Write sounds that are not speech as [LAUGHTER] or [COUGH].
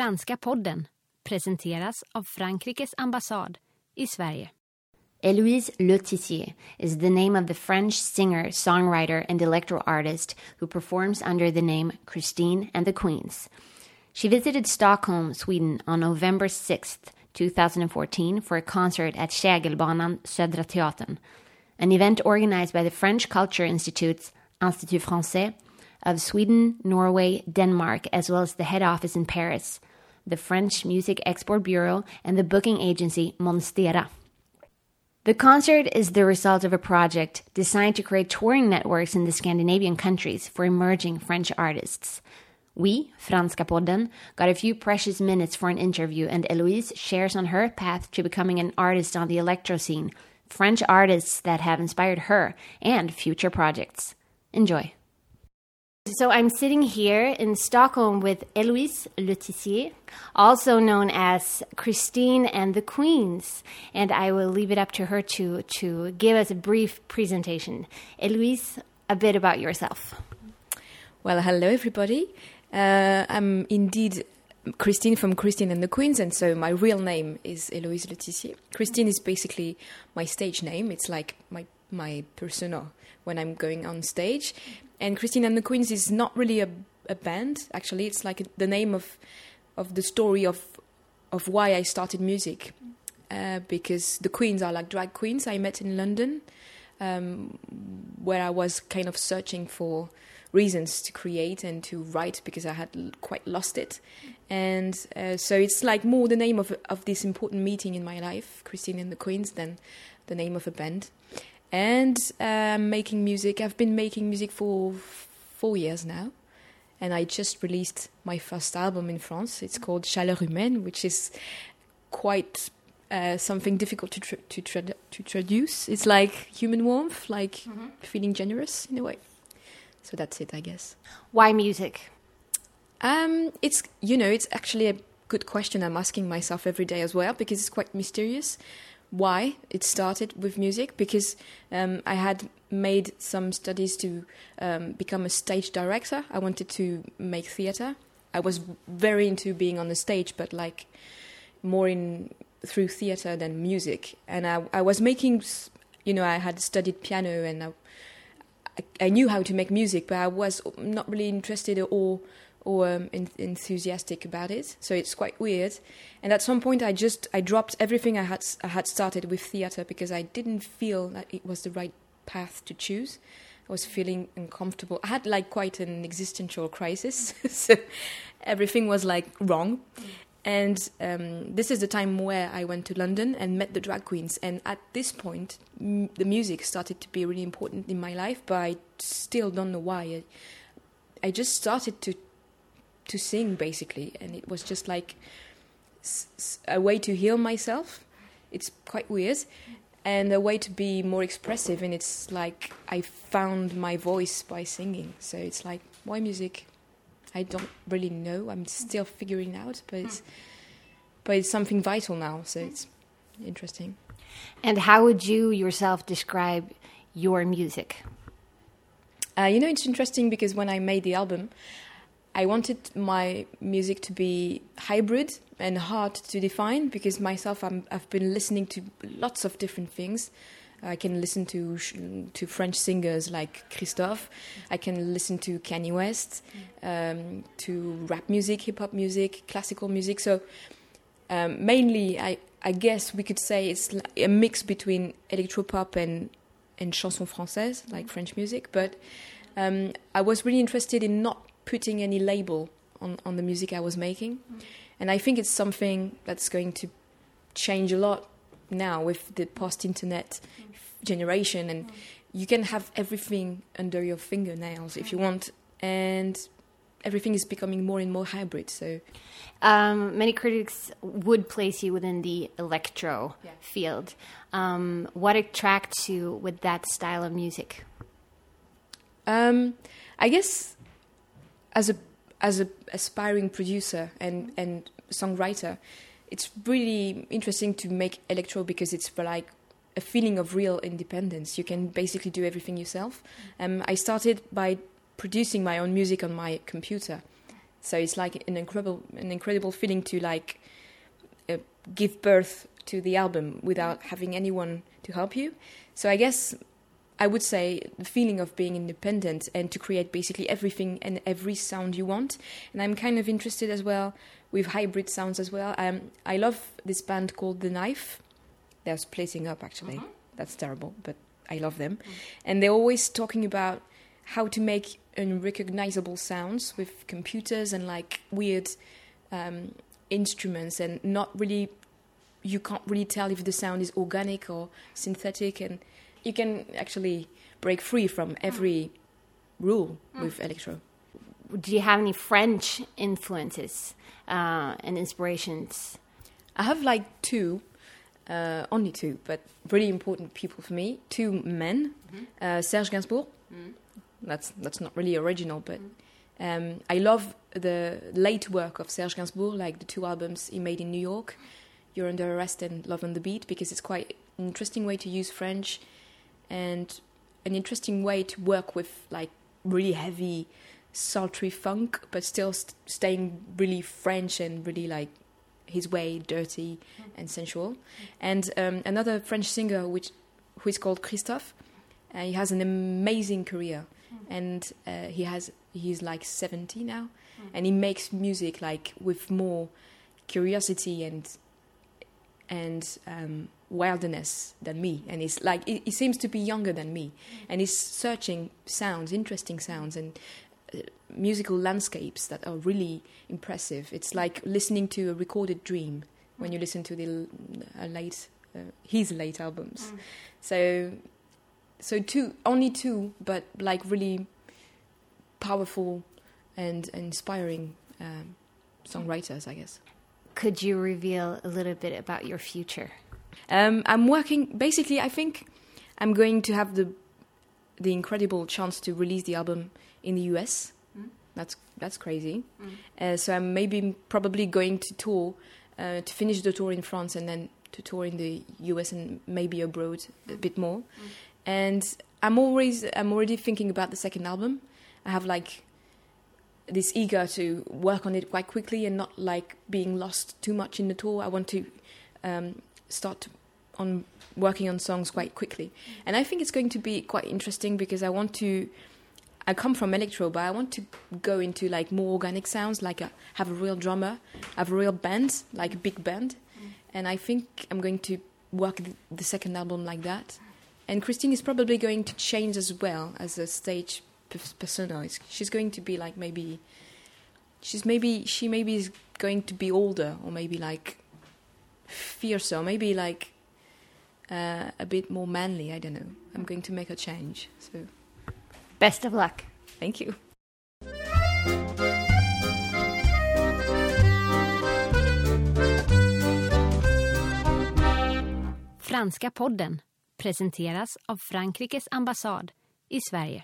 Franska podden presenteras av Frankrikes ambassad i Sverige. Héloïse Letissier is the name of the French singer, songwriter, and electro artist who performs under the name Christine and the Queens. She visited Stockholm, Sweden on November 6th, 2014 for a concert at Kägelbanan Södra Teatern, an event organized by the French Culture Institute's Institut Français of Sweden, Norway, Denmark, as well as the head office in Paris, the French Music Export Bureau, and the booking agency Monstera. The concert is the result of a project designed to create touring networks in the Scandinavian countries for emerging French artists. We, Franska Podden, got a few precious minutes for an interview, and Héloïse shares on her path to becoming an artist on the electro scene, French artists that have inspired her, and future projects. Enjoy. So I'm sitting here in Stockholm with Héloïse Letissier, also known as Christine and the Queens, and I will leave it up to her to to give us a brief presentation. Héloïse, a bit about yourself. Well, hello everybody. Uh, I'm indeed Christine from Christine and the Queens, and so my real name is Héloïse Letissier. Christine is basically my stage name. It's like my my persona when I'm going on stage. And Christine and the Queens is not really a, a band. Actually, it's like the name of of the story of of why I started music. Uh, because the Queens are like drag queens I met in London, um, where I was kind of searching for reasons to create and to write because I had quite lost it. And uh, so it's like more the name of of this important meeting in my life, Christine and the Queens, than the name of a band and uh, making music. I've been making music for four years now, and I just released my first album in France. It's called Chaleur Humaine, which is quite uh, something difficult to tr- to, tra- to traduce. It's like human warmth, like feeling generous in a way. So that's it, I guess. Why music? Um, it's you know, it's actually a good question I'm asking myself every day as well because it's quite mysterious. Why it started with music? Because um, I had made some studies to um, become a stage director. I wanted to make theater. I was very into being on the stage, but like more in through theater than music. And I, I was making, you know, I had studied piano and I, I, I knew how to make music, but I was not really interested or or um, en- enthusiastic about it. So it's quite weird. And at some point, I just I dropped everything I had I had started with theater because I didn't feel that it was the right path to choose. I was feeling uncomfortable. I had like quite an existential crisis, [LAUGHS] so everything was like wrong. And um, this is the time where I went to London and met the drag queens. And at this point, m- the music started to be really important in my life, but I still don't know why. I, I just started to to sing basically, and it was just like a way to heal myself. It's quite weird, and a way to be more expressive. And it's like I found my voice by singing. So it's like why music? I don't really know. I'm still figuring out, but it's but it's something vital now. So it's interesting. And how would you yourself describe your music? Uh, you know, it's interesting because when I made the album, I wanted my music to be hybrid and hard to define because myself, I'm, I've been listening to lots of different things. I can listen to to French singers like Christophe. I can listen to Kanye West, um, to rap music, hip hop music, classical music. So um, mainly, I, I guess we could say it's a mix between electropop and and chanson française, like French music. But um, I was really interested in not putting any label on, on the music I was making. And I think it's something that's going to change a lot now with the post internet generation. And you can have everything under your fingernails if you want. And everything is becoming more and more hybrid. So Um, many critics would place you within the electro Yeah. field. Um, what attracts you with that style of music? Um, I guess as a as a aspiring producer and and songwriter, it's really interesting to make electro because it's like a feeling of real independence. You can basically do everything yourself. Um, I started by producing my own music on my computer, So it's like an incredible, an incredible feeling to like uh, give birth to the album without having anyone to help you. So I guess I would say the feeling of being independent and to create basically everything and every sound you want. And I'm kind of interested as well with hybrid sounds as well. Um, I love this band called The Knife. They're splitting up actually. Mhm. That's terrible, but I love them. And they're always talking about how to make unrecognizable sounds with computers and like weird um, instruments and not really you can't really tell if the sound is organic or synthetic and you can actually break free from every rule with electro. Do you have any French influences uh, and inspirations? i have like two uh, only two but really important people for me two men. Uh, serge gainsbourg. That's that's not really original but um, i love the late work of serge gainsbourg like the two albums he made in new york you're under arrest and love on the beat because it's quite an interesting way to use french and an interesting way to work with like really heavy sultry funk but still st- staying really french and really like his way dirty and sensual. And um, another french singer which who is called christophe uh, he has an amazing career. And uh, he has he's like 70 now. And he makes music like with more curiosity and and um, wildness than me. And he's like he, he seems to be younger than me. And he's searching sounds interesting sounds and uh, musical landscapes that are really impressive. It's like listening to a recorded dream when you listen to the uh, late uh, his late albums. So so two only two but like really powerful and inspiring um, songwriters i guess Could you reveal a little bit about your future? Um, I'm working. Basically, I think I'm going to have the the incredible chance to release the album in the US. That's that's crazy. Uh, so I'm maybe probably going to tour uh, to finish the tour in France and then to tour in the US and maybe abroad a bit more. And I'm always I'm already thinking about the second album. I have like this eager to work on it quite quickly and not like being lost too much in the tour. I want to um, start on working on songs quite quickly, and I think it's going to be quite interesting because I want to. I come from electro, but I want to go into like more organic sounds, like a, have a real drummer, have a real band, like a big band, and I think I'm going to work the, the second album like that. And Christine is probably going to change as well as a stage persona. It's- She's going to be like maybe, she's maybe she maybe is going to be older or maybe like fiercer, or maybe like uh, a bit more manly. I don't know. I'm going to make a change. So Best of luck. thank you. Franska podden presenteras av Frankrikes ambassad i Sverige.